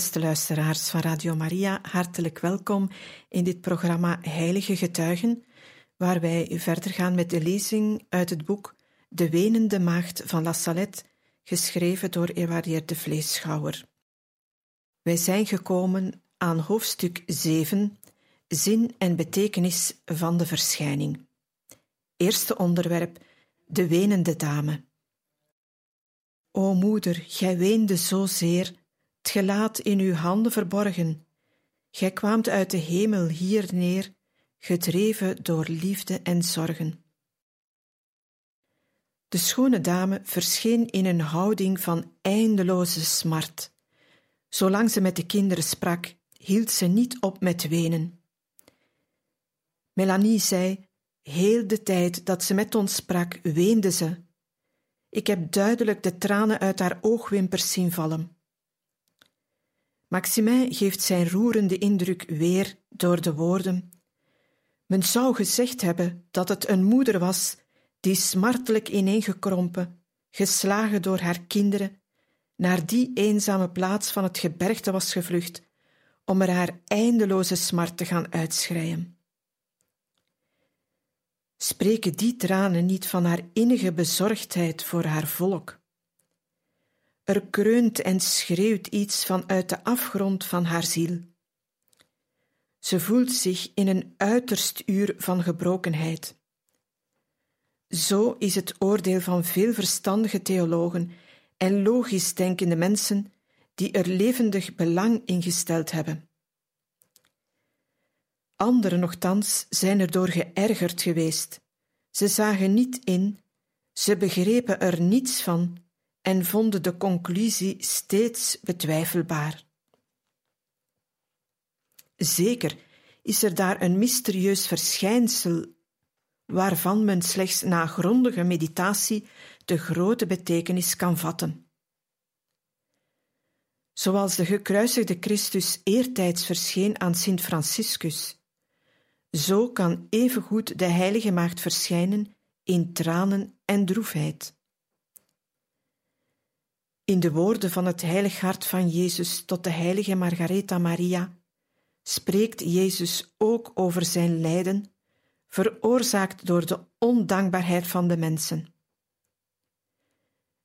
Beste luisteraars van Radio Maria, hartelijk welkom in dit programma Heilige Getuigen, waar wij verder gaan met de lezing uit het boek De Wenende Maagd van La Salette, geschreven door Ewaardier de Vleeschouwer. Wij zijn gekomen aan hoofdstuk 7, Zin en betekenis van de verschijning. Eerste onderwerp, de wenende dame. O moeder, gij weende zozeer gelaat in uw handen verborgen. Gij kwaamt uit de hemel hier neer, gedreven door liefde en zorgen. De schone dame verscheen in een houding van eindeloze smart. Zolang ze met de kinderen sprak, hield ze niet op met wenen. Melanie zei: Heel de tijd dat ze met ons sprak, weende ze. Ik heb duidelijk de tranen uit haar oogwimpers zien vallen. Maximin geeft zijn roerende indruk weer door de woorden. Men zou gezegd hebben dat het een moeder was die smartelijk ineengekrompen, geslagen door haar kinderen, naar die eenzame plaats van het gebergte was gevlucht om er haar eindeloze smart te gaan uitschreien. Spreken die tranen niet van haar innige bezorgdheid voor haar volk? Er kreunt en schreeuwt iets vanuit de afgrond van haar ziel. Ze voelt zich in een uiterst uur van gebrokenheid. Zo is het oordeel van veel verstandige theologen en logisch denkende mensen die er levendig belang in gesteld hebben. Anderen nogthans zijn erdoor geërgerd geweest. Ze zagen niet in, ze begrepen er niets van en vonden de conclusie steeds betwijfelbaar. Zeker is er daar een mysterieus verschijnsel waarvan men slechts na grondige meditatie de grote betekenis kan vatten. Zoals de gekruisigde Christus eertijds verscheen aan Sint Franciscus, zo kan evengoed de Heilige Maagd verschijnen in tranen en droefheid. In de woorden van het heilig hart van Jezus tot de heilige Margaretha Maria spreekt Jezus ook over zijn lijden, veroorzaakt door de ondankbaarheid van de mensen.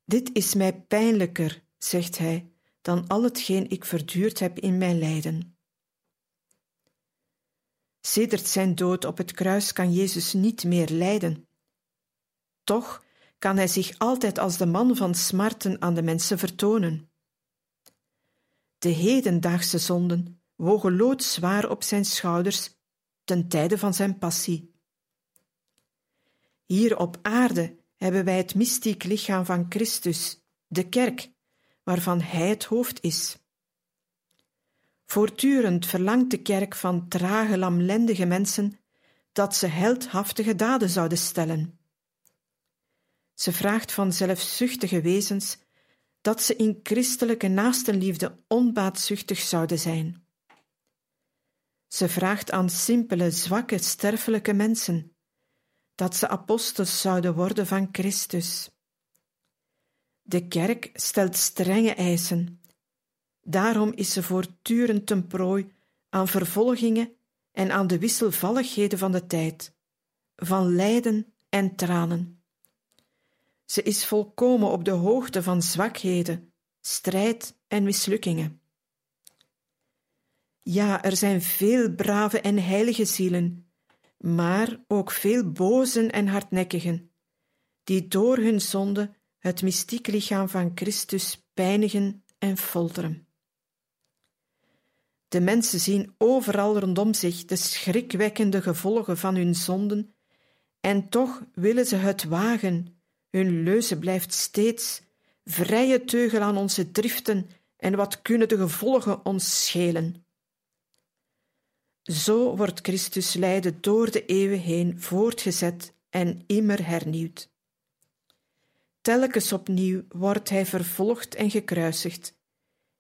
Dit is mij pijnlijker, zegt hij, dan al hetgeen ik verduurd heb in mijn lijden. Sedert zijn dood op het kruis kan Jezus niet meer lijden. Toch kan hij zich altijd als de man van smarten aan de mensen vertonen. De hedendaagse zonden wogen loodzwaar op zijn schouders ten tijde van zijn passie. Hier op aarde hebben wij het mystiek lichaam van Christus, de kerk, waarvan hij het hoofd is. Voortdurend verlangt de kerk van trage, lamlendige mensen dat ze heldhaftige daden zouden stellen. Ze vraagt van zelfzuchtige wezens dat ze in christelijke naastenliefde onbaatzuchtig zouden zijn. Ze vraagt aan simpele, zwakke, sterfelijke mensen dat ze apostels zouden worden van Christus. De kerk stelt strenge eisen. Daarom is ze voortdurend ten prooi aan vervolgingen en aan de wisselvalligheden van de tijd, van lijden en tranen. Ze is volkomen op de hoogte van zwakheden, strijd en mislukkingen. Ja, er zijn veel brave en heilige zielen, maar ook veel bozen en hardnekkigen, die door hun zonde het mystiek lichaam van Christus pijnigen en folteren. De mensen zien overal rondom zich de schrikwekkende gevolgen van hun zonden En toch willen ze het wagen. Hun leuze blijft steeds vrije teugel aan onze driften en wat kunnen de gevolgen ons schelen. Zo wordt Christus lijden door de eeuwen heen voortgezet en immer hernieuwd. Telkens opnieuw wordt hij vervolgd en gekruisigd.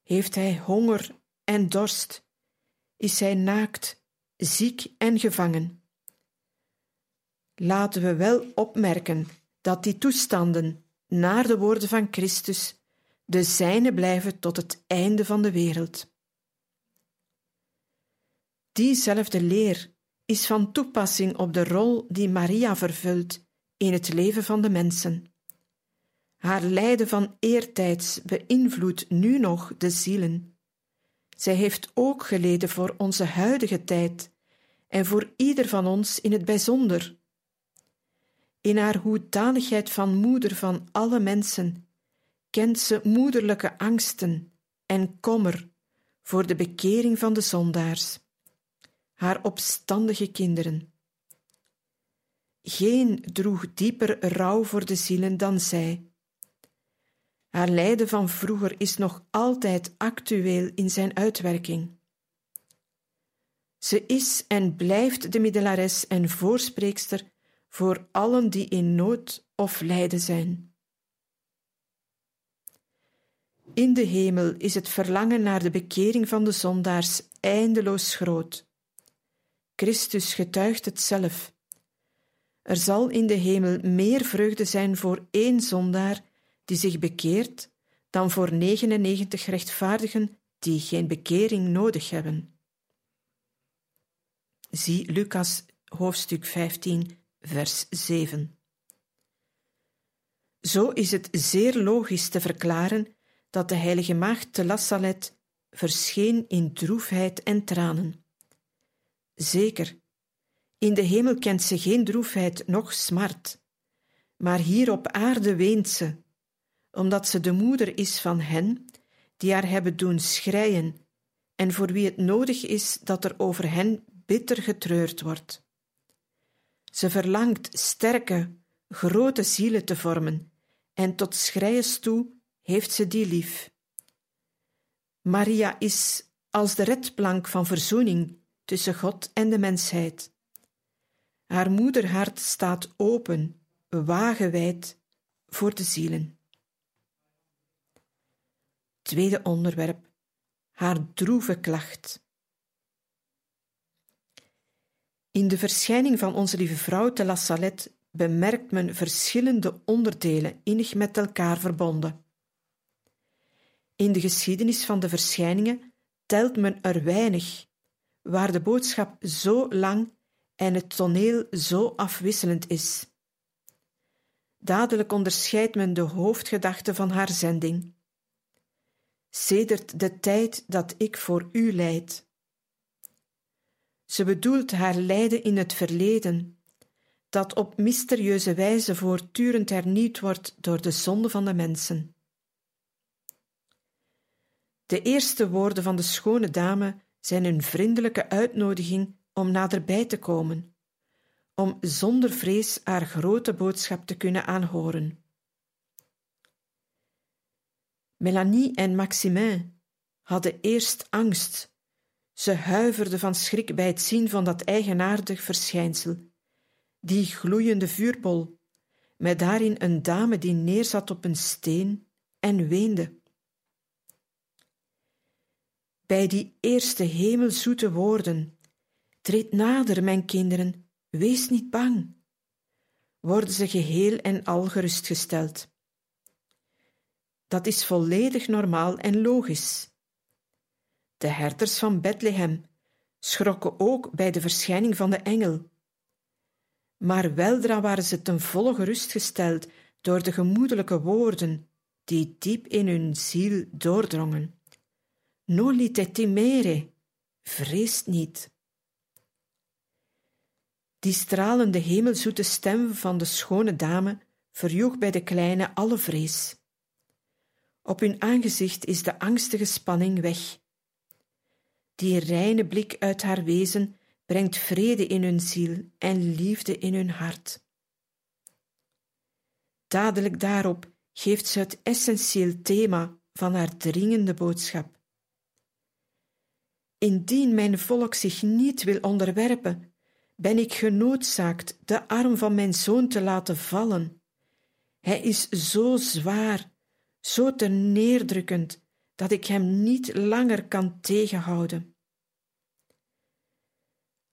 Heeft hij honger en dorst? Is hij naakt, ziek en gevangen? Laten we wel opmerken dat die toestanden, naar de woorden van Christus, de zijne blijven tot het einde van de wereld. Diezelfde leer is van toepassing op de rol die Maria vervult in het leven van de mensen. Haar lijden van eertijds beïnvloedt nu nog de zielen. Zij heeft ook geleden voor onze huidige tijd en voor ieder van ons in het bijzonder. In haar hoedanigheid van moeder van alle mensen kent ze moederlijke angsten en kommer voor de bekering van de zondaars, haar opstandige kinderen. Geen droeg dieper rouw voor de zielen dan zij. Haar lijden van vroeger is nog altijd actueel in zijn uitwerking. Ze is en blijft de middelares en voorspreekster voor allen die in nood of lijden zijn. In de hemel is het verlangen naar de bekering van de zondaars eindeloos groot. Christus getuigt het zelf. Er zal in de hemel meer vreugde zijn voor één zondaar die zich bekeert, dan voor 99 rechtvaardigen die geen bekering nodig hebben. Zie Lucas hoofdstuk 15, vers 7. Zo is het zeer logisch te verklaren dat de heilige maagd te La Salette verscheen in droefheid en tranen. Zeker, in de hemel kent ze geen droefheid noch smart, maar hier op aarde weent ze, omdat ze de moeder is van hen die haar hebben doen schreien en voor wie het nodig is dat er over hen bitter getreurd wordt. Ze verlangt sterke, grote zielen te vormen en tot schreiens toe heeft ze die lief. Maria is als de redplank van verzoening tussen God en de mensheid. Haar moederhart staat open, wagenwijd voor de zielen. Tweede onderwerp: haar droeve klacht. In de verschijning van onze lieve vrouw te La Salette bemerkt men verschillende onderdelen innig met elkaar verbonden. In de geschiedenis van de verschijningen telt men er weinig, waar de boodschap zo lang en het toneel zo afwisselend is. Dadelijk onderscheidt men de hoofdgedachte van haar zending. Sedert de tijd dat ik voor u leid. Ze bedoelt haar lijden in het verleden, dat op mysterieuze wijze voortdurend hernieuwd wordt door de zonde van de mensen. De eerste woorden van de schone dame zijn een vriendelijke uitnodiging om naderbij te komen, om zonder vrees haar grote boodschap te kunnen aanhoren. Melanie en Maximin hadden eerst angst. Ze huiverden van schrik bij het zien van dat eigenaardig verschijnsel, die gloeiende vuurbol, met daarin een dame die neerzat op een steen en weende. Bij die eerste hemelzoete woorden, treed nader, mijn kinderen, wees niet bang, worden ze geheel en al gerustgesteld. Dat is volledig normaal en logisch. De herders van Bethlehem schrokken ook bij de verschijning van de engel. Maar weldra waren ze ten volle gerustgesteld door de gemoedelijke woorden die diep in hun ziel doordrongen. Nolite timere, vreest niet. Die stralende hemelzoete stem van de schone dame verjoeg bij de kleine alle vrees. Op hun aangezicht is de angstige spanning weg. Die reine blik uit haar wezen brengt vrede in hun ziel en liefde in hun hart. Dadelijk daarop geeft ze het essentieel thema van haar dringende boodschap. Indien mijn volk zich niet wil onderwerpen, ben ik genoodzaakt de arm van mijn zoon te laten vallen. Hij is zo zwaar, zo terneerdrukkend, dat ik hem niet langer kan tegenhouden.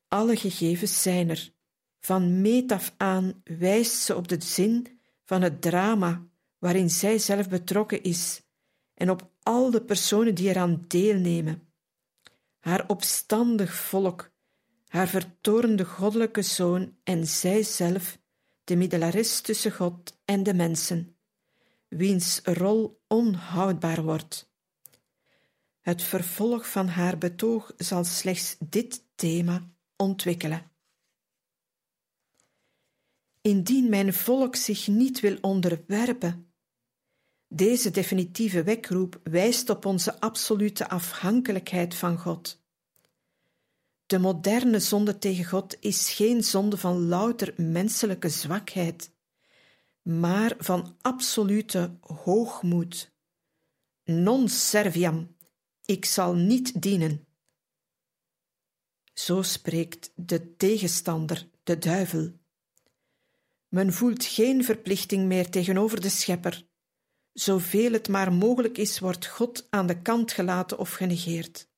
Alle gegevens zijn er. Van meet af aan wijst ze op de zin van het drama waarin zij zelf betrokken is en op al de personen die eraan deelnemen. Haar opstandig volk, haar vertoornde goddelijke zoon en zijzelf, de middelares tussen God en de mensen, wiens rol onhoudbaar wordt. Het vervolg van haar betoog zal slechts dit thema ontwikkelen. Indien mijn volk zich niet wil onderwerpen, deze definitieve wekroep wijst op onze absolute afhankelijkheid van God. De moderne zonde tegen God is geen zonde van louter menselijke zwakheid, maar van absolute hoogmoed. Non serviam, ik zal niet dienen. Zo spreekt de tegenstander, de duivel. Men voelt geen verplichting meer tegenover de Schepper. Zoveel het maar mogelijk is, wordt God aan de kant gelaten of genegeerd.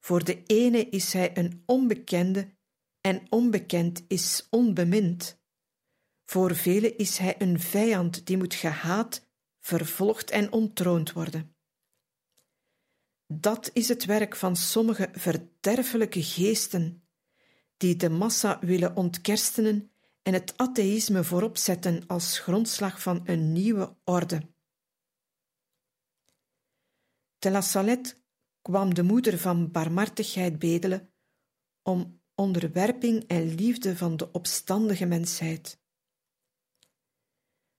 Voor de ene is hij een onbekende en onbekend is onbemind. Voor velen is hij een vijand die moet gehaat, vervolgd en ontroond worden. Dat is het werk van sommige verderfelijke geesten, die de massa willen ontkerstenen en het atheïsme voorop zetten als grondslag van een nieuwe orde. Te La Salette kwam de moeder van barmhartigheid bedelen om onderwerping en liefde van de opstandige mensheid.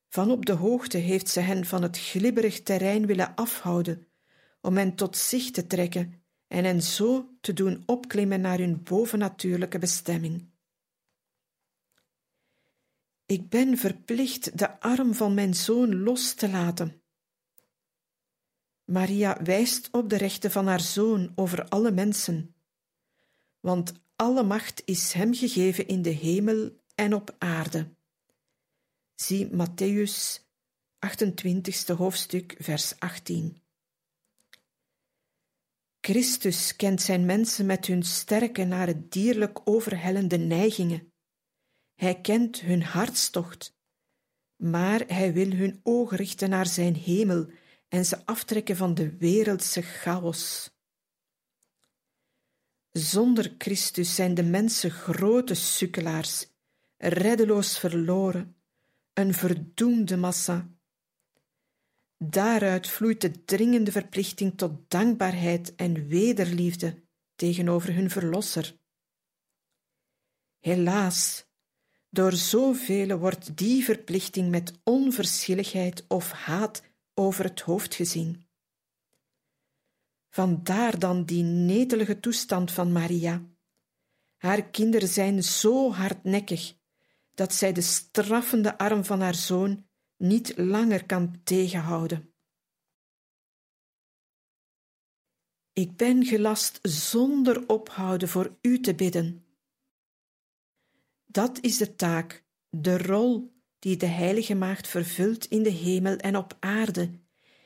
Van op de hoogte heeft ze hen van het glibberig terrein willen afhouden, om hen tot zich te trekken en hen zo te doen opklimmen naar hun bovennatuurlijke bestemming. Ik ben verplicht de arm van mijn zoon los te laten. Maria wijst op de rechten van haar zoon over alle mensen, want alle macht is hem gegeven in de hemel en op aarde. Zie Matthäus 28 hoofdstuk, vers 18. Christus kent zijn mensen met hun sterke naar het dierlijk overhellende neigingen. Hij kent hun hartstocht, maar hij wil hun ogen richten naar zijn hemel en ze aftrekken van de wereldse chaos. Zonder Christus zijn de mensen grote sukkelaars, reddeloos verloren, een verdoemde massa. Daaruit vloeit de dringende verplichting tot dankbaarheid en wederliefde tegenover hun Verlosser. Helaas, door zoveel wordt die verplichting met onverschilligheid of haat over het hoofd gezien. Vandaar dan die netelige toestand van Maria. Haar kinderen zijn zo hardnekkig dat zij de straffende arm van haar zoon niet langer kan tegenhouden. Ik ben gelast zonder ophouden voor u te bidden. Dat is de taak, de rol die de Heilige Maagd vervult in de hemel en op aarde,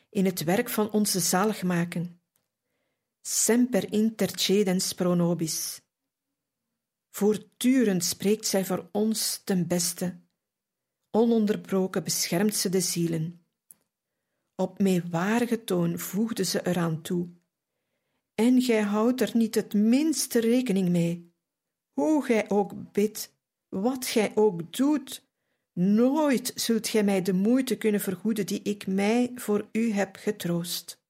in het werk van onze zaligmaken. Semper intercedens pro nobis. Voortdurend spreekt zij voor ons ten beste. Ononderbroken beschermt ze de zielen. Op meewarige toon voegde ze eraan toe. En gij houdt er niet het minste rekening mee. Hoe gij ook bidt, wat gij ook doet, Nooit zult gij mij de moeite kunnen vergoeden die ik mij voor u heb getroost.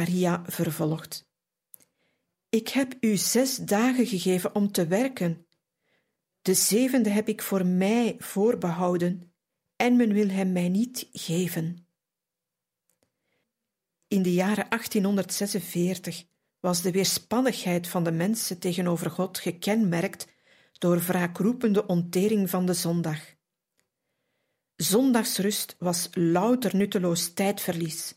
Maria vervolgt: Ik heb u zes dagen gegeven om te werken. De zevende heb ik voor mij voorbehouden, en men wil hem mij niet geven. In de jaren 1846 was de weerspannigheid van de mensen tegenover God gekenmerkt door wraakroepende ontering van de zondag. Zondagsrust was louter nutteloos tijdverlies,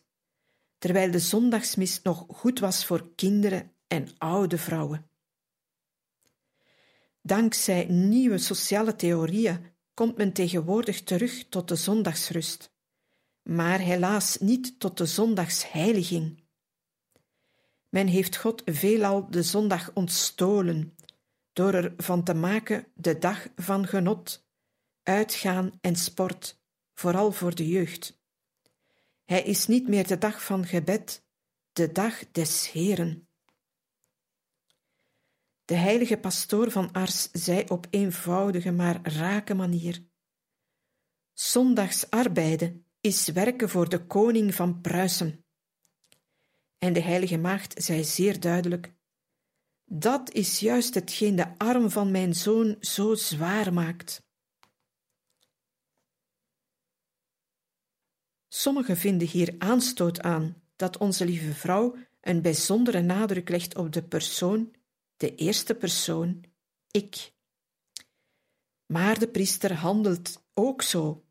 terwijl de zondagsmis nog goed was voor kinderen en oude vrouwen. Dankzij nieuwe sociale theorieën komt men tegenwoordig terug tot de zondagsrust, maar helaas niet tot de zondagsheiliging. Men heeft God veelal de zondag ontstolen, door er van te maken de dag van genot, uitgaan en sport, vooral voor de jeugd. Hij is niet meer de dag van gebed, de dag des Heren. De heilige pastoor van Ars zei op eenvoudige maar rake manier: Zondags arbeiden is werken voor de koning van Pruisen. En de heilige maagd zei zeer duidelijk: Dat is juist hetgeen de arm van mijn zoon zo zwaar maakt. Sommigen vinden hier aanstoot aan dat onze lieve vrouw een bijzondere nadruk legt op de persoon, de eerste persoon, ik. Maar de priester handelt ook zo.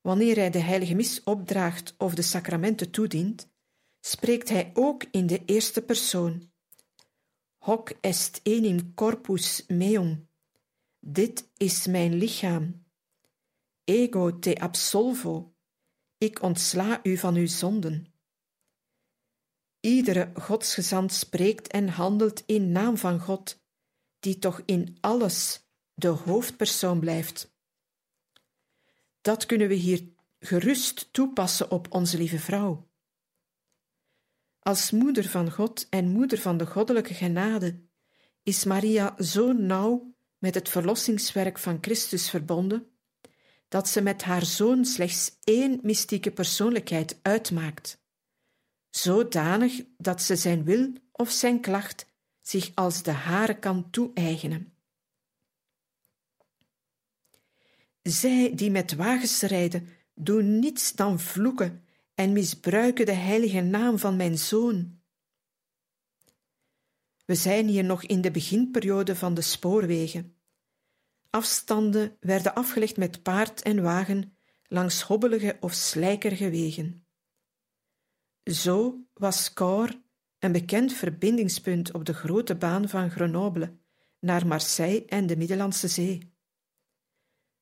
Wanneer hij de heilige mis opdraagt of de sacramenten toedient, spreekt hij ook in de eerste persoon. Hoc est enim corpus meum. Dit is mijn lichaam. Ego te absolvo. Ik ontsla u van uw zonden. Iedere godsgezant spreekt en handelt in naam van God, die toch in alles de hoofdpersoon blijft. Dat kunnen we hier gerust toepassen op onze lieve vrouw. Als moeder van God en moeder van de goddelijke genade is Maria zo nauw met het verlossingswerk van Christus verbonden dat ze met haar zoon slechts één mystieke persoonlijkheid uitmaakt, zodanig dat ze zijn wil of zijn klacht zich als de hare kan toe-eigenen. Zij die met wagens rijden, doen niets dan vloeken en misbruiken de heilige naam van mijn zoon. We zijn hier nog in de beginperiode van de spoorwegen. Afstanden werden afgelegd met paard en wagen langs hobbelige of slijkerige wegen. Zo was Caen een bekend verbindingspunt op de grote baan van Grenoble naar Marseille en de Middellandse Zee.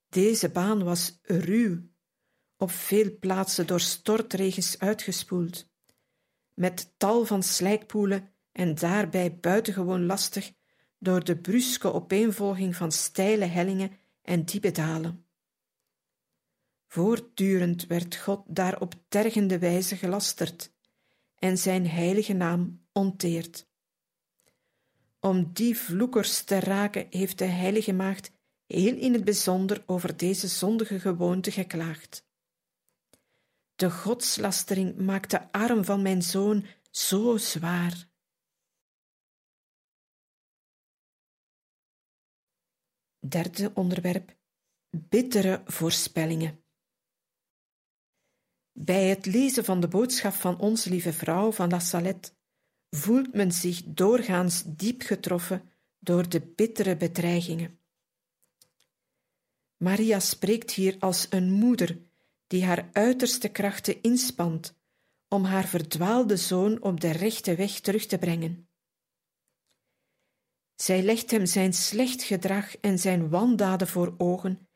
Deze baan was ruw, op veel plaatsen door stortregens uitgespoeld, met tal van slijkpoelen en daarbij buitengewoon lastig door de bruske opeenvolging van steile hellingen en diepe dalen. Voortdurend werd God daar op tergende wijze gelasterd en zijn heilige naam onteerd. Om die vloekers te raken heeft de heilige maagd heel in het bijzonder over deze zondige gewoonte geklaagd. De godslastering maakt de arm van mijn zoon zo zwaar. Derde onderwerp: bittere voorspellingen. Bij het lezen van de boodschap van onze lieve vrouw van La Salette voelt men zich doorgaans diep getroffen door de bittere bedreigingen. Maria spreekt hier als een moeder die haar uiterste krachten inspant om haar verdwaalde zoon op de rechte weg terug te brengen. Zij legt hem zijn slecht gedrag en zijn wandaden voor ogen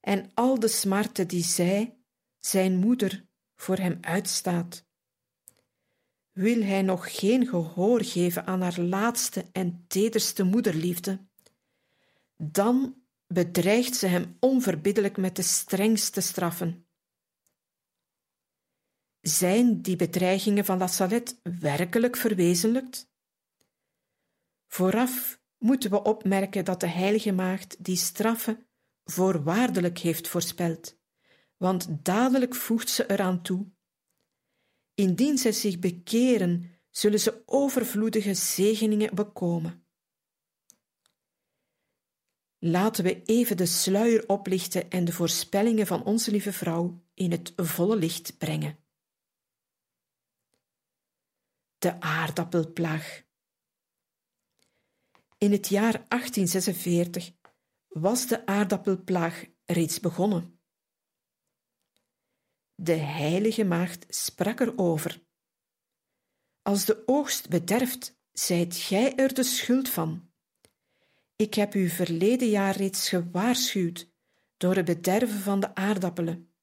en al de smarten die zij, zijn moeder, voor hem uitstaat. Wil hij nog geen gehoor geven aan haar laatste en tederste moederliefde, dan bedreigt ze hem onverbiddelijk met de strengste straffen. Zijn die bedreigingen van La Salette werkelijk verwezenlijkt? Vooraf moeten we opmerken dat de Heilige Maagd die straffen voorwaardelijk heeft voorspeld, want dadelijk voegt ze eraan toe. Indien zij zich bekeren, zullen ze overvloedige zegeningen bekomen. Laten we even de sluier oplichten en de voorspellingen van onze lieve vrouw in het volle licht brengen. De aardappelplaag. In het jaar 1846 was de aardappelplaag reeds begonnen. De heilige maagd sprak erover. Als de oogst bederft, zijt gij er de schuld van. Ik heb u verleden jaar reeds gewaarschuwd door het bederven van de aardappelen.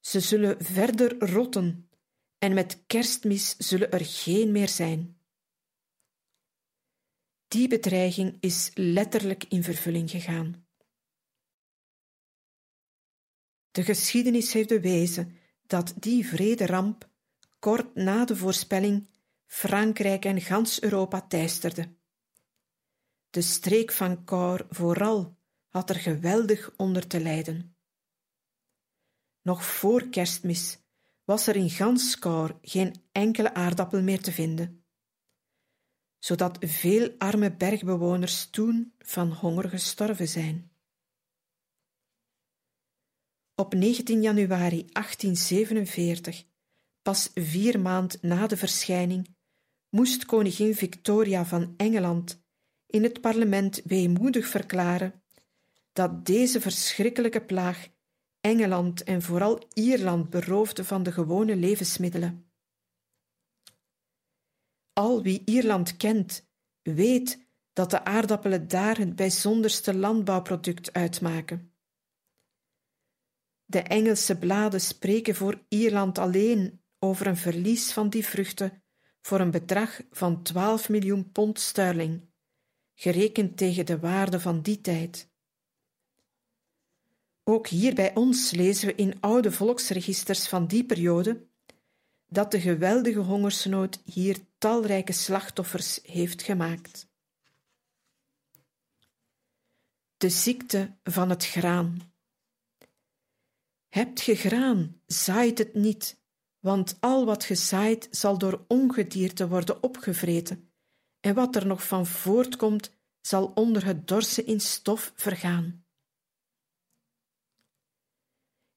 Ze zullen verder rotten en met kerstmis zullen er geen meer zijn. Die bedreiging is letterlijk in vervulling gegaan. De geschiedenis heeft bewezen dat die vrederamp kort na de voorspelling Frankrijk en gans Europa teisterde. De streek van Cor vooral had er geweldig onder te lijden. Nog voor kerstmis was er in gans Cor geen enkele aardappel meer te vinden, zodat veel arme bergbewoners toen van honger gestorven zijn. Op 19 januari 1847, pas vier maand na de verschijning, moest koningin Victoria van Engeland in het parlement weemoedig verklaren dat deze verschrikkelijke plaag Engeland en vooral Ierland beroofde van de gewone levensmiddelen. Al wie Ierland kent, weet dat de aardappelen daar het bijzonderste landbouwproduct uitmaken. De Engelse bladen spreken voor Ierland alleen over een verlies van die vruchten voor een bedrag van 12 miljoen pond sterling, gerekend tegen de waarde van die tijd. Ook hier bij ons lezen we in oude volksregisters van die periode dat de geweldige hongersnood hier talrijke slachtoffers heeft gemaakt. De ziekte van het graan. Hebt ge graan, zaait het niet, want al wat gezaaid zal door ongedierte worden opgevreten, en wat er nog van voortkomt, zal onder het dorsen in stof vergaan.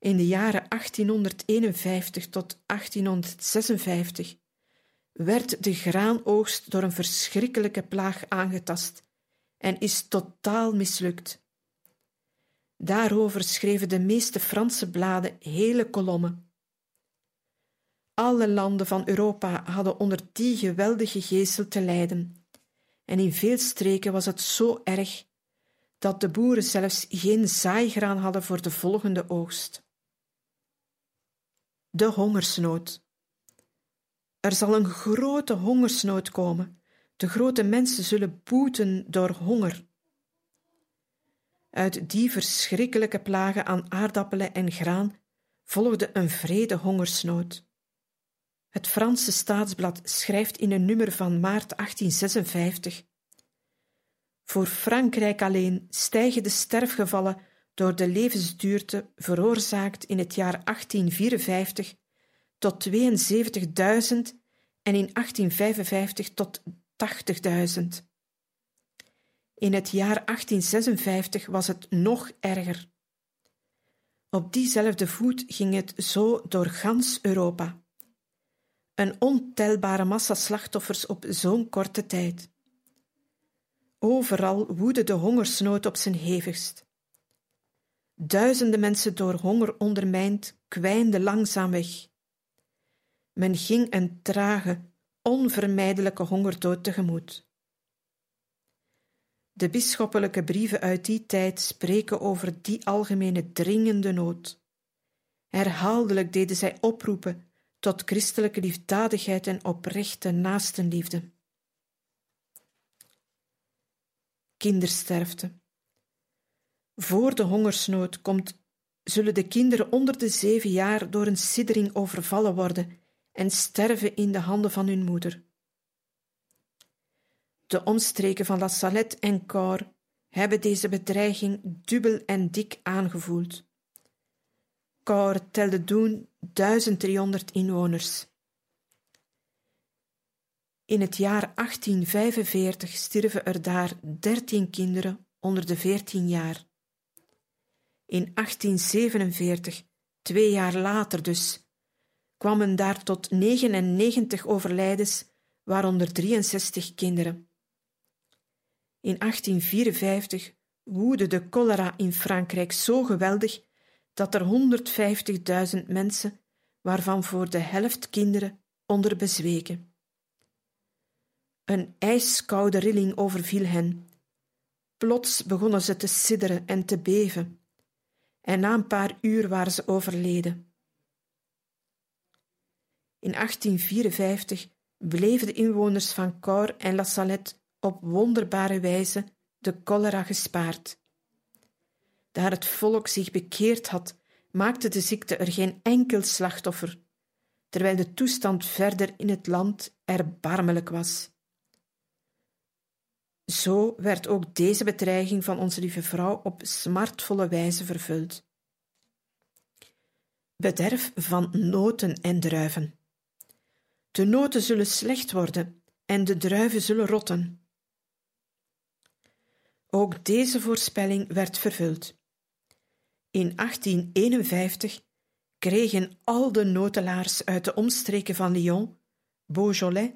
In de jaren 1851 tot 1856 werd de graanoogst door een verschrikkelijke plaag aangetast en is totaal mislukt. Daarover schreven de meeste Franse bladen hele kolommen. Alle landen van Europa hadden onder die geweldige geestel te lijden, en in veel streken was het zo erg dat de boeren zelfs geen zaaigraan hadden voor de volgende oogst. De hongersnood. Er zal een grote hongersnood komen. De grote mensen zullen boeten door honger. Uit die verschrikkelijke plagen aan aardappelen en graan volgde een vrede hongersnood. Het Franse staatsblad schrijft in een nummer van maart 1856: Voor Frankrijk alleen stijgen de sterfgevallen door de levensduurte veroorzaakt in het jaar 1854 tot 72.000 en in 1855 tot 80.000. In het jaar 1856 was het nog erger. Op diezelfde voet ging het zo door gans Europa een ontelbare massa slachtoffers op zo'n korte tijd. Overal woedde de hongersnood op zijn hevigst. Duizenden mensen door honger ondermijnd kwijnden langzaam weg. Men ging een trage, onvermijdelijke hongerdood tegemoet. De bisschoppelijke brieven uit die tijd spreken over die algemene dringende nood. Herhaaldelijk deden zij oproepen tot christelijke liefdadigheid en oprechte naastenliefde. Kindersterfte. Voor de hongersnood komt, zullen de kinderen onder de zeven jaar door een siddering overvallen worden en sterven in de handen van hun moeder. De omstreken van La Salette en Cor hebben deze bedreiging dubbel en dik aangevoeld. Cor telde toen 1300 inwoners. In het jaar 1845 stierven er daar dertien kinderen onder de veertien jaar. In 1847, twee jaar later dus, kwamen daar tot 99 overlijdens, waaronder 63 kinderen. In 1854 woedde de cholera in Frankrijk zo geweldig dat er 150.000 mensen, waarvan voor de helft kinderen, onder bezweken. Een ijskoude rilling overviel hen. Plots begonnen ze te sidderen en te beven, en na een paar uur waren ze overleden. In 1854 bleven de inwoners van Cor en La Salette op wonderbare wijze de cholera gespaard. Daar het volk zich bekeerd had, maakte de ziekte er geen enkel slachtoffer, terwijl de toestand verder in het land erbarmelijk was. Zo werd ook deze bedreiging van onze lieve vrouw op smartvolle wijze vervuld. Bederf van noten en druiven. De noten zullen slecht worden en de druiven zullen rotten. Ook deze voorspelling werd vervuld. In 1851 kregen al de notelaars uit de omstreken van Lyon, Beaujolais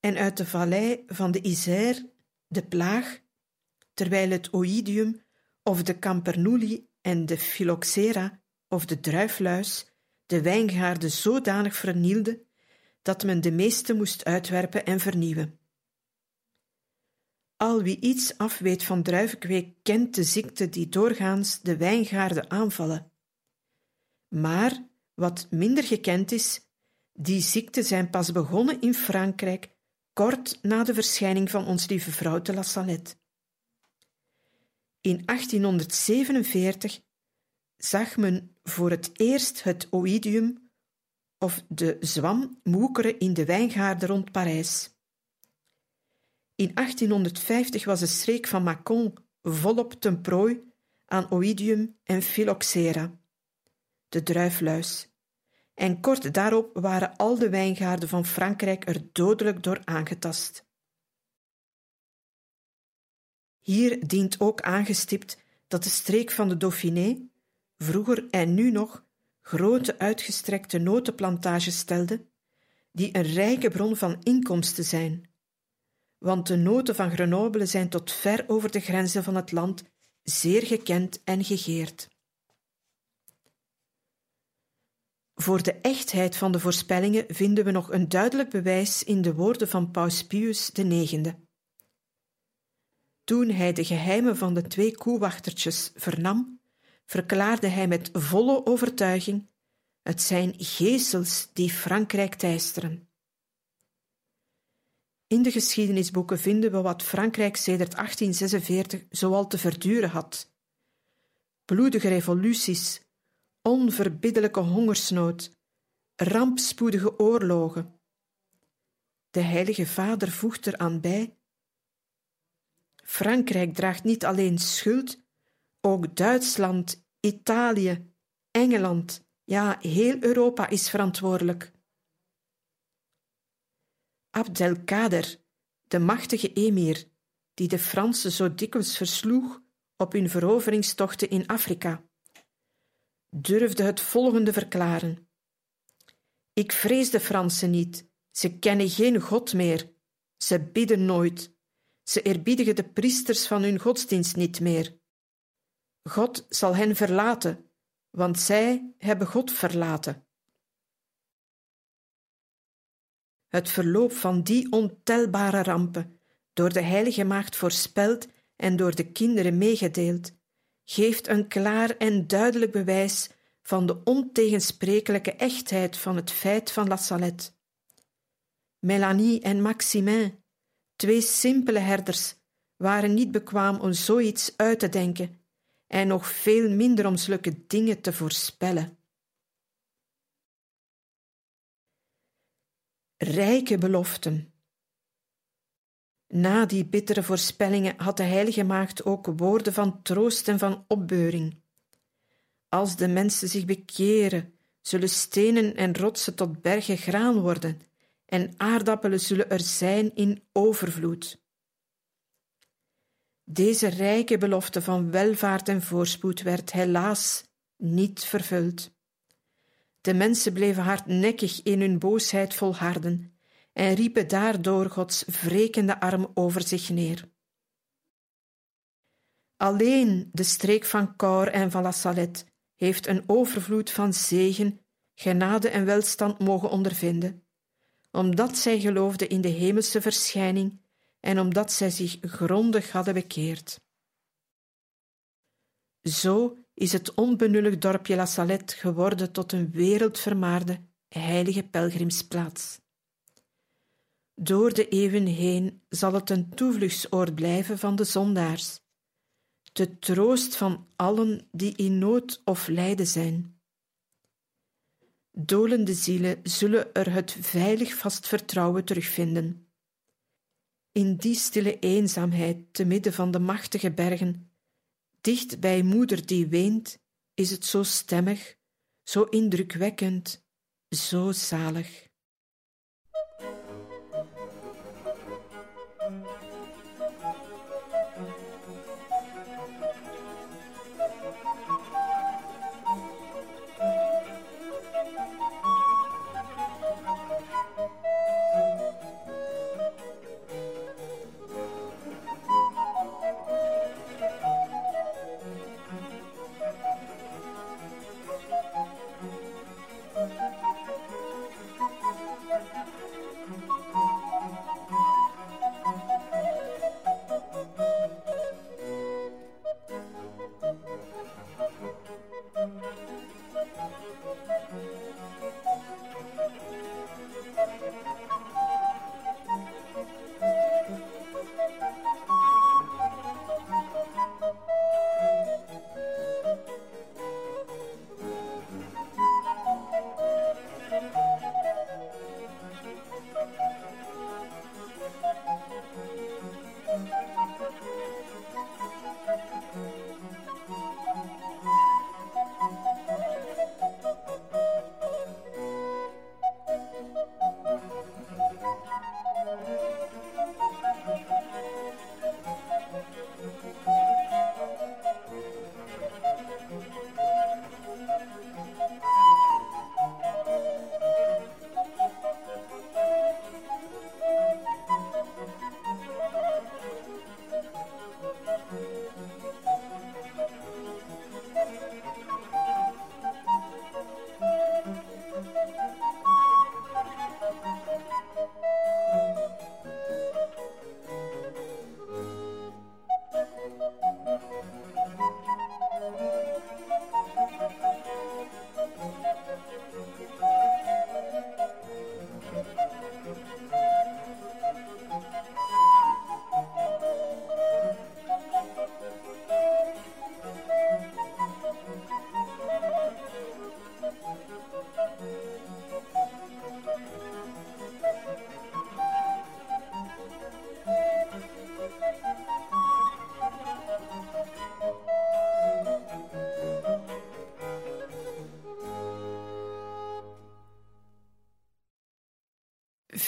en uit de vallei van de Isère de plaag, terwijl het oïdium of de campernuli en de phylloxera of de druifluis de wijngaarden zodanig vernielden dat men de meeste moest uitwerpen en vernieuwen. Al wie iets afweet van druivenkweek kent de ziekte die doorgaans de wijngaarden aanvallen. Maar wat minder gekend is, die ziekten zijn pas begonnen in Frankrijk kort na de verschijning van ons lieve vrouw de La Salette. In 1847 zag men voor het eerst het oïdium of de zwam moekeren in de wijngaarden rond Parijs. In 1850 was de streek van Mâcon volop ten prooi aan oïdium en phylloxera, de druifluis, en kort daarop waren al de wijngaarden van Frankrijk er dodelijk door aangetast. Hier dient ook aangestipt dat de streek van de Dauphiné, vroeger en nu nog, grote uitgestrekte notenplantages stelde, die een rijke bron van inkomsten zijn. Want de noten van Grenoble zijn tot ver over de grenzen van het land zeer gekend en gegeerd. Voor de echtheid van de voorspellingen vinden we nog een duidelijk bewijs in de woorden van Paus Pius IX. Toen hij de geheimen van de twee koewachtertjes vernam, verklaarde hij met volle overtuiging: Het zijn gezels die Frankrijk teisteren. In de geschiedenisboeken vinden we wat Frankrijk sedert 1846 zoal te verduren had: bloedige revoluties, onverbiddelijke hongersnood, rampspoedige oorlogen. De Heilige Vader voegt er aan bij: Frankrijk draagt niet alleen schuld, ook Duitsland, Italië, Engeland, ja, heel Europa is verantwoordelijk. Abdelkader, de machtige emir, die de Fransen zo dikwijls versloeg op hun veroveringstochten in Afrika durfde het volgende verklaren. Ik vrees de Fransen niet, ze kennen geen God meer, ze bidden nooit, ze eerbiedigen de priesters van hun godsdienst niet meer. God zal hen verlaten, want zij hebben God verlaten. Het verloop van die ontelbare rampen, door de Heilige Maagd voorspeld en door de kinderen meegedeeld, geeft een klaar en duidelijk bewijs van de ontegensprekelijke echtheid van het feit van La Salette. Mélanie en Maximin, twee simpele herders, waren niet bekwaam om zoiets uit te denken en nog veel minder om zulke dingen te voorspellen. Rijke beloften. Na die bittere voorspellingen had de heilige maagd ook woorden van troost en van opbeuring. Als de mensen zich bekeren, zullen stenen en rotsen tot bergen graan worden, en aardappelen zullen er zijn in overvloed. Deze rijke belofte van welvaart en voorspoed werd helaas niet vervuld. De mensen bleven hardnekkig in hun boosheid volharden en riepen daardoor Gods wrekende arm over zich neer. Alleen de streek van Cor en van La Salette heeft een overvloed van zegen, genade en welstand mogen ondervinden, omdat zij geloofden in de hemelse verschijning en omdat zij zich grondig hadden bekeerd. Zo is het onbenullig dorpje La Salette geworden tot een wereldvermaarde heilige pelgrimsplaats. Door de eeuwen heen zal het een toevluchtsoord blijven van de zondaars, de troost van allen die in nood of lijden zijn. Dolende zielen zullen er het veilig vast vertrouwen terugvinden. In die stille eenzaamheid te midden van de machtige bergen, dicht bij moeder die weent, is het zo stemmig, zo indrukwekkend, zo zalig.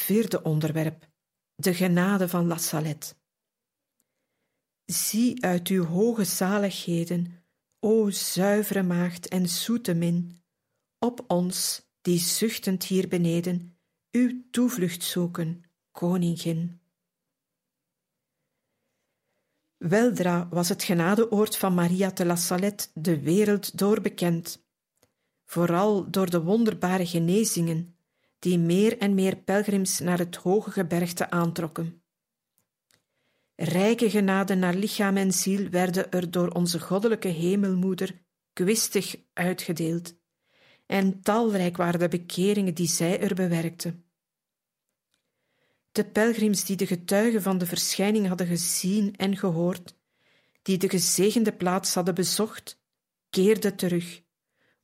Vierde onderwerp: de genade van La Salette. Zie uit uw hoge zaligheden, o zuivere maagd en zoete min, op ons, die zuchtend hier beneden, uw toevlucht zoeken, koningin. Weldra was het genadeoord van Maria te La Salette de wereld doorbekend, vooral door de wonderbare genezingen die meer en meer pelgrims naar het hoge gebergte aantrokken. Rijke genade naar lichaam en ziel werden er door onze goddelijke hemelmoeder kwistig uitgedeeld, en talrijk waren de bekeringen die zij er bewerkte. De pelgrims die de getuigen van de verschijning hadden gezien en gehoord, die de gezegende plaats hadden bezocht, keerden terug,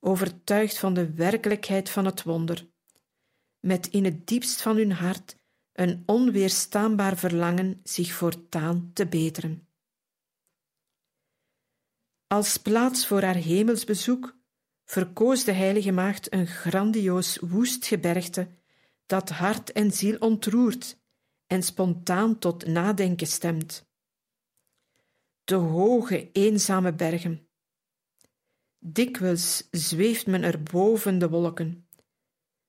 overtuigd van de werkelijkheid van het wonder met in het diepst van hun hart een onweerstaanbaar verlangen zich voortaan te beteren. Als plaats voor haar hemelsbezoek verkoos de heilige maagd een grandioos woest gebergte dat hart en ziel ontroert en spontaan tot nadenken stemt. De hoge, eenzame bergen. Dikwijls zweeft men er boven de wolken.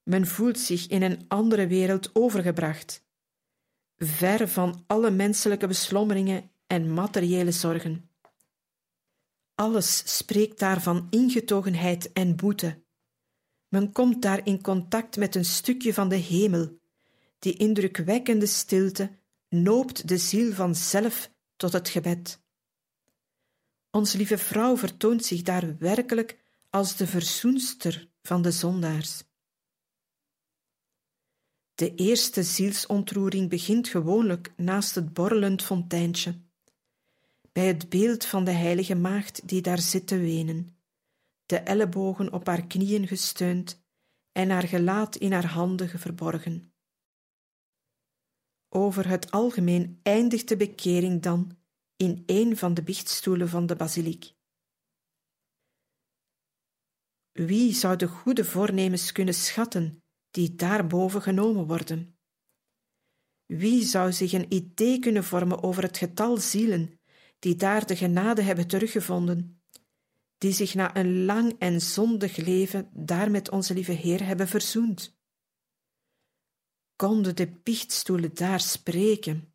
Men voelt zich in een andere wereld overgebracht, ver van alle menselijke beslommeringen en materiële zorgen. Alles spreekt daar van ingetogenheid en boete. Men komt daar in contact met een stukje van de hemel. Die indrukwekkende stilte noopt de ziel vanzelf tot het gebed. Ons lieve vrouw vertoont zich daar werkelijk als de verzoenster van de zondaars. De eerste zielsontroering begint gewoonlijk naast het borrelend fonteintje, bij het beeld van de heilige maagd die daar zit te wenen, de ellebogen op haar knieën gesteund en haar gelaat in haar handen verborgen. Over het algemeen eindigt de bekering dan in een van de biechtstoelen van de basiliek. Wie zou de goede voornemens kunnen schatten die daarboven genomen worden? Wie zou zich een idee kunnen vormen over het getal zielen die daar de genade hebben teruggevonden, die zich na een lang en zondig leven daar met onze lieve Heer hebben verzoend? Konden de biechtstoelen daar spreken?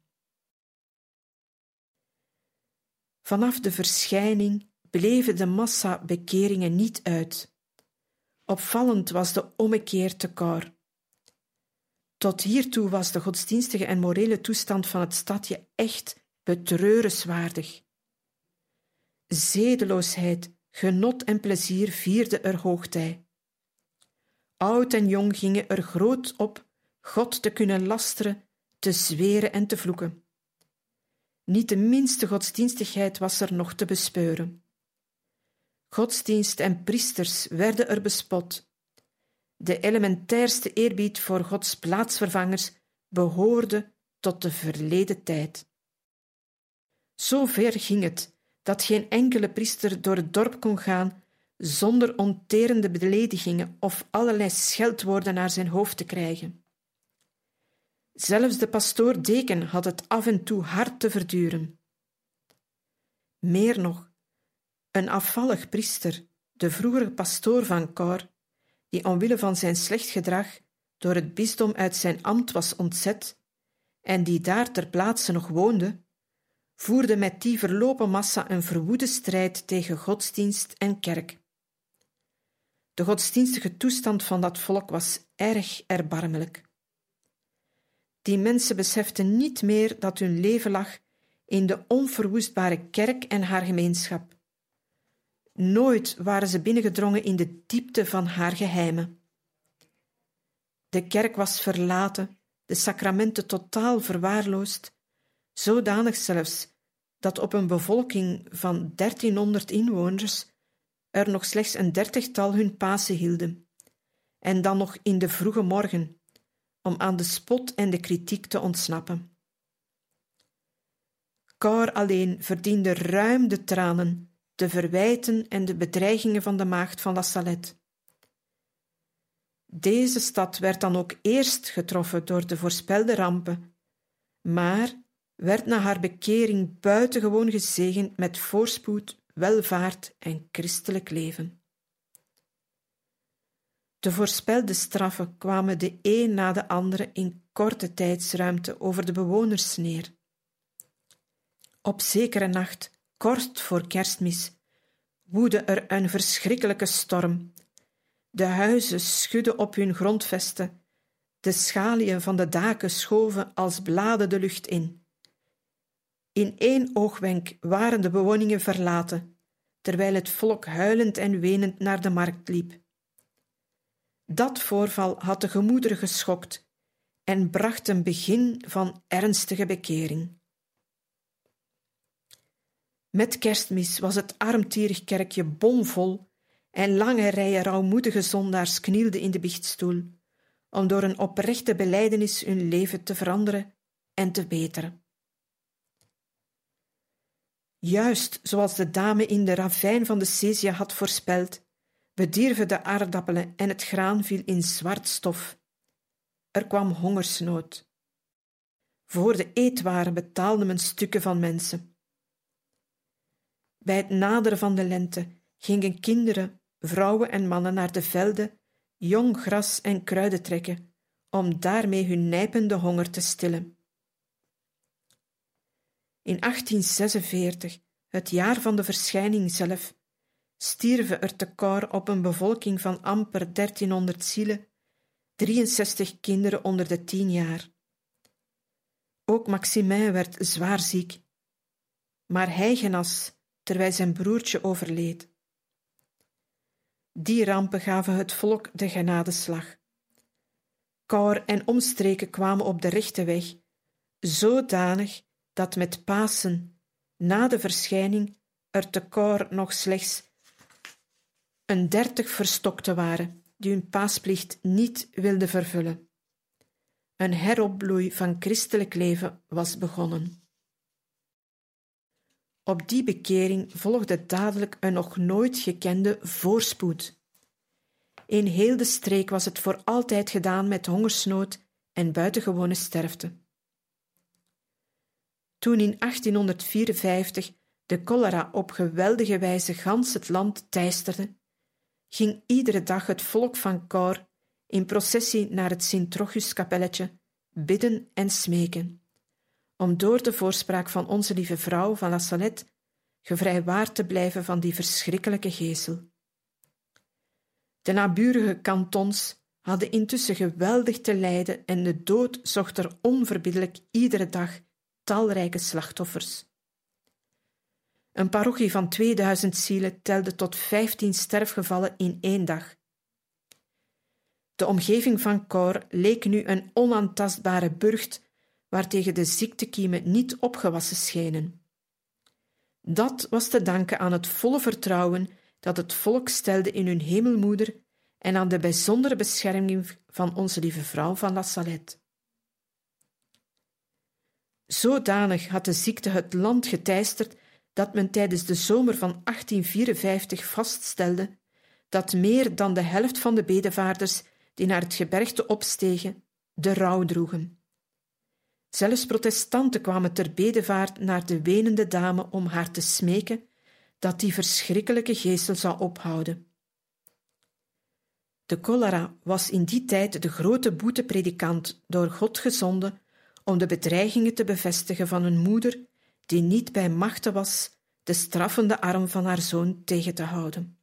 Vanaf de verschijning bleven de massa bekeringen niet uit. Opvallend was de ommekeer te Kor. Tot hiertoe was de godsdienstige en morele toestand van het stadje echt betreurenswaardig. Zedeloosheid, genot en plezier vierden er hoogtij. Oud en jong gingen er groot op God te kunnen lasteren, te zweren en te vloeken. Niet de minste godsdienstigheid was er nog te bespeuren. Godsdienst en priesters werden er bespot. De elementairste eerbied voor Gods plaatsvervangers behoorde tot de verleden tijd. Zo ver ging het dat geen enkele priester door het dorp kon gaan zonder onterende beledigingen of allerlei scheldwoorden naar zijn hoofd te krijgen. Zelfs de pastoor Deken had het af en toe hard te verduren. Meer nog, een afvallig priester, de vroegere pastoor van Cor, die omwille van zijn slecht gedrag door het bisdom uit zijn ambt was ontzet en die daar ter plaatse nog woonde, voerde met die verlopen massa een verwoede strijd tegen godsdienst en kerk. De godsdienstige toestand van dat volk was erg erbarmelijk. Die mensen beseften niet meer dat hun leven lag in de onverwoestbare kerk en haar gemeenschap. Nooit waren ze binnengedrongen in de diepte van haar geheimen. De kerk was verlaten, de sacramenten totaal verwaarloosd, zodanig zelfs dat op een bevolking van 1300 inwoners er nog slechts een dertigtal hun Pasen hielden, en dan nog in de vroege morgen, om aan de spot en de kritiek te ontsnappen. Cor alleen verdiende ruim de tranen, de verwijten en de bedreigingen van de maagd van La Salette. Deze stad werd dan ook eerst getroffen door de voorspelde rampen, maar werd na haar bekering buitengewoon gezegend met voorspoed, welvaart en christelijk leven. De voorspelde straffen kwamen de een na de andere in korte tijdsruimte over de bewoners neer. Op zekere nacht, kort voor kerstmis, woedde er een verschrikkelijke storm. De huizen schudden op hun grondvesten, de schaliën van de daken schoven als bladen de lucht in. In één oogwenk waren de bewoningen verlaten, terwijl het volk huilend en wenend naar de markt liep. Dat voorval had de gemoederen geschokt en bracht een begin van ernstige bekering. Met kerstmis was het armtierig kerkje bomvol en lange rijen rouwmoedige zondaars knielden in de biechtstoel om door een oprechte belijdenis hun leven te veranderen en te beteren. Juist zoals de dame in de ravijn van de Cesia had voorspeld, bedierven de aardappelen en het graan viel in zwart stof. er kwam hongersnood. Voor de eetwaren betaalde men stukken van mensen. Bij het naderen van de lente gingen kinderen, vrouwen en mannen naar de velden, jong gras en kruiden trekken, om daarmee hun nijpende honger te stillen. In 1846, het jaar van de verschijning zelf, stierven er te Cor op een bevolking van amper 1300 zielen 63 kinderen onder de tien jaar. Ook Maximin werd zwaar ziek, maar hij genas terwijl zijn broertje overleed. Die rampen gaven het volk de genadeslag. Cor en omstreken kwamen op de rechte weg, zodanig dat met Pasen, na de verschijning, er te Cor nog slechts een dertig verstokte waren, die hun paasplicht niet wilden vervullen. Een heropbloei van christelijk leven was begonnen. Op die bekering volgde dadelijk een nog nooit gekende voorspoed. In heel de streek was het voor altijd gedaan met hongersnood en buitengewone sterfte. Toen in 1854 de cholera op geweldige wijze gans het land teisterde, ging iedere dag het volk van Cor in processie naar het Sint-Trochuskapelletje bidden en smeken, om door de voorspraak van onze lieve vrouw van La Salette gevrijwaard te blijven van die verschrikkelijke geesel. De naburige kantons hadden intussen geweldig te lijden en de dood zocht er onverbiddelijk iedere dag talrijke slachtoffers. Een parochie van 2000 zielen telde tot 15 sterfgevallen in één dag. De omgeving van Cor leek nu een onaantastbare burcht waartegen de ziektekiemen niet opgewassen schenen. Dat was te danken aan het volle vertrouwen dat het volk stelde in hun hemelmoeder en aan de bijzondere bescherming van onze lieve vrouw van La Salette. Zodanig had de ziekte het land geteisterd dat men tijdens de zomer van 1854 vaststelde dat meer dan de helft van de bedevaarders die naar het gebergte opstegen, de rouw droegen. Zelfs protestanten kwamen ter bedevaart naar de wenende dame om haar te smeken dat die verschrikkelijke geestel zou ophouden. De cholera was in die tijd de grote boetepredikant door God gezonden om de bedreigingen te bevestigen van een moeder die niet bij machte was de straffende arm van haar zoon tegen te houden.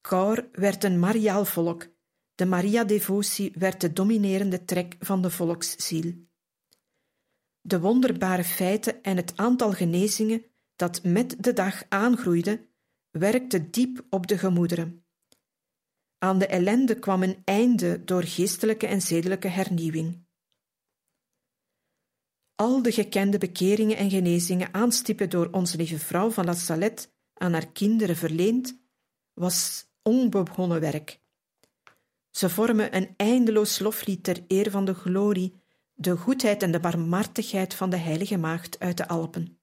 Cor werd een mariaal volk, de Maria-devotie werd de dominerende trek van de volksziel. De wonderbare feiten en het aantal genezingen dat met de dag aangroeide, werkte diep op de gemoederen. Aan de ellende kwam een einde door geestelijke en zedelijke hernieuwing al de gekende bekeringen en genezingen aanstippen door onze lieve vrouw van La Salette aan haar kinderen verleend, was onbegonnen werk. Ze vormen een eindeloos loflied ter eer van de glorie, de goedheid en de barmhartigheid van de Heilige Maagd uit de Alpen.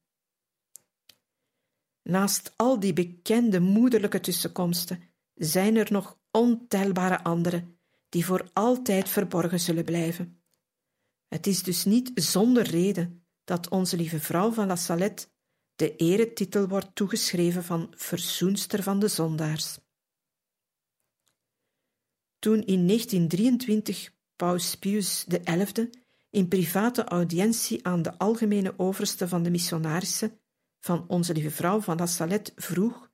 Naast al die bekende moederlijke tussenkomsten zijn er nog ontelbare andere die voor altijd verborgen zullen blijven. Het is dus niet zonder reden dat onze lieve vrouw van La Salette de eretitel wordt toegeschreven van verzoenster van de zondaars. Toen in 1923 Paus Pius XI in private audiëntie aan de algemene overste van de missionarissen van onze lieve vrouw van La Salette vroeg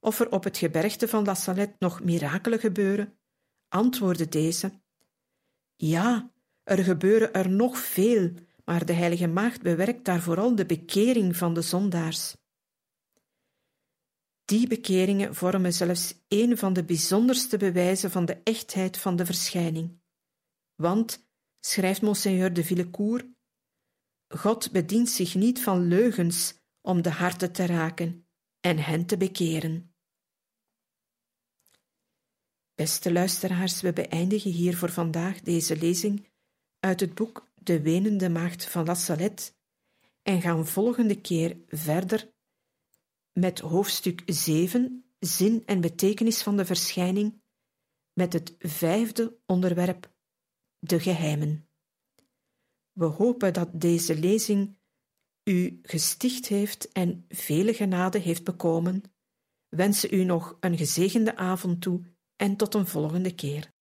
of er op het gebergte van La Salette nog mirakelen gebeuren, antwoordde deze: Ja, er gebeuren er nog veel, maar de Heilige Maagd bewerkt daar vooral de bekering van de zondaars. Die bekeringen vormen zelfs een van de bijzonderste bewijzen van de echtheid van de verschijning. Want, schrijft Monseigneur de Villecourt, God bedient zich niet van leugens om de harten te raken en hen te bekeren. Beste luisteraars, we beëindigen hier voor vandaag deze lezing uit het boek De Wenende Maagd van La Salette en gaan volgende keer verder met hoofdstuk 7, Zin en betekenis van de verschijning, met het vijfde onderwerp de geheimen. We hopen dat deze lezing u gesticht heeft en vele genade heeft bekomen, wensen u nog een gezegende avond toe en tot een volgende keer.